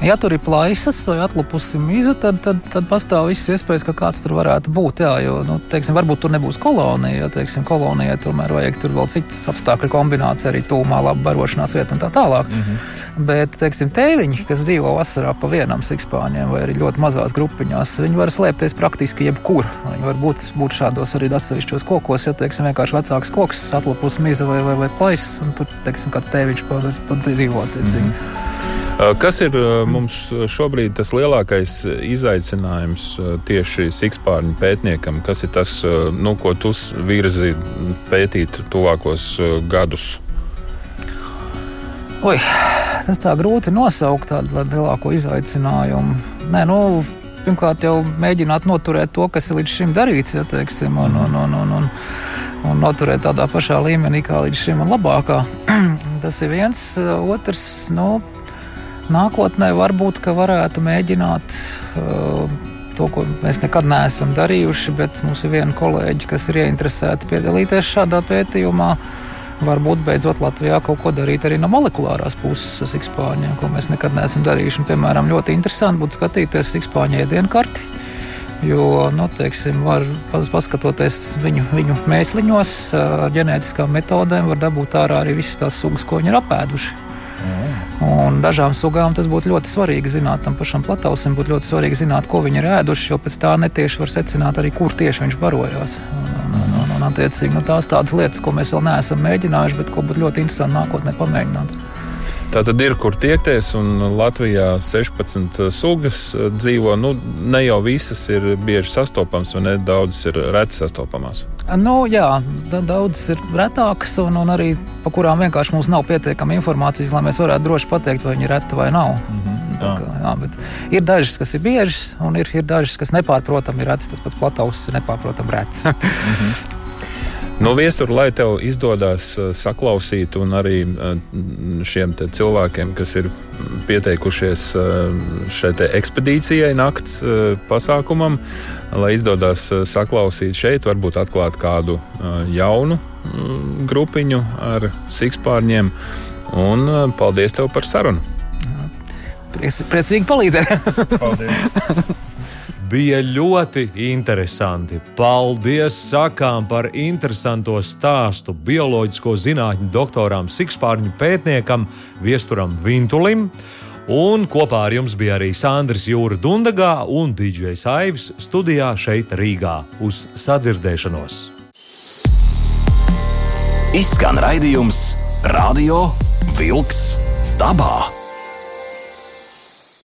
Ja tur ir plaisas vai atlupusi miza, tad, tad, tad pastāv visas iespējas, ka kāds tur varētu būt. Jā, jo, nu, teiksim, varbūt tur nebūs kolonija. Ja, teiksim, kolonijai tomēr vajag tur vēl citas apstākļu kombinācijas, arī tūmā, laba barošanās vieta un tā tālāk. Mm -hmm. Bet, teiksim, tēviņi, kas dzīvo vasarā pa vienam sikspāņiem vai arī ļoti mazās grupiņās, viņi var slēpties praktiski jebkur. Viņi var būt, būt šādos arī atsevišķos kokos, ja, teiksim, vienkārši vecāks koks, atlupusi miza vai, vai, vai plaisas, un tur, teiksim, kāds tēviņš pat dzīvo. Mm -hmm. Kas ir mums šobrīd tas lielākais izaicinājums tieši sikspārņu pētniekam? Kas ir tas, nu, ko tu virzi pētīt tuvākos gadus? Oi, tas tā grūti nosaukt tādu lielāko izaicinājumu. Nē, nu, pirmkārt, jau mēģināt noturēt to, kas ir līdz šim darīts, ja, teiksim, un, un, un, un, un, un noturēt tādā pašā līmenī kā līdz šim, un labākā. tas ir viens. Otrs, nu, nākotnē varbūt varētu mēģināt uh, to, ko mēs nekad neesam darījuši, bet mums ir viena kolēģi, kas ir ieinteresēta piedalīties šādā pētījumā. Varbūt beidzot Latvijā kaut ko darīt arī no molekulārās puses ar sikspāņiem, ko mēs nekad neesam darījuši. Un, piemēram, ļoti interesanti būtu skatīties sikspāņu ēdienu karti Jo, nu, teiksim, var paskatoties viņu, viņu mēsliņos, ar ģenētiskām metodēm, var dabūt ārā arī visas tās sugas, ko viņi ir apēduši. Un dažām sugām tas būtu ļoti svarīgi zināt, tam pašam platausim būtu ļoti svarīgi zināt, ko viņi ir ēduši, jo pēc tā netieši var secināt arī, kur tieši viņš barojās. Un, un, un, attiecīgi, nu, tās tādas lietas, ko mēs vēl neesam mēģinājuši, bet ko būtu ļoti interesanti nākotnē pamēģināt. Tā tad ir kur tiekties, un Latvijā 16 sugas dzīvo. Nu, ne jau visas ir bieži sastopamas, vai ne? Daudzas ir reti sastopamas. Nu, jā, daudzas ir retākas, un, un arī par kurām vienkārši mums nav pietiekama informācijas, lai mēs varētu droši pateikt, vai viņi ir reti vai nav. Mm -hmm, tā. kā, jā, ir dažas, kas ir biežas, un ir, ir dažas, kas nepārprotami ir retas. Tas pats plataus ir nepārprotami rets. mm -hmm. Nu, Viestur, lai tev izdodas uh, saklausīt, un arī uh, šiem cilvēkiem, kas ir pieteikušies uh, šai ekspedīcijai, nakts pasākumam, lai izdodas saklausīt šeit, varbūt atklāt kādu jaunu mm, grupiņu ar sikspārņiem. Un paldies tev par sarunu! Priecīgi palīdzēt! paldies! bija ļoti interesanti. Paldies sakām par interesanto stāstu bioloģisko zinātņu doktoram Sikspārņu pētniekam Viesturam Vintulim. Un kopā ar jums bija arī Sandrs Jūra Dundagā un DJs Aivis studijā šeit Rīgā uz sadzirdēšanos. Izskan raidījums Radio Vilks dabā.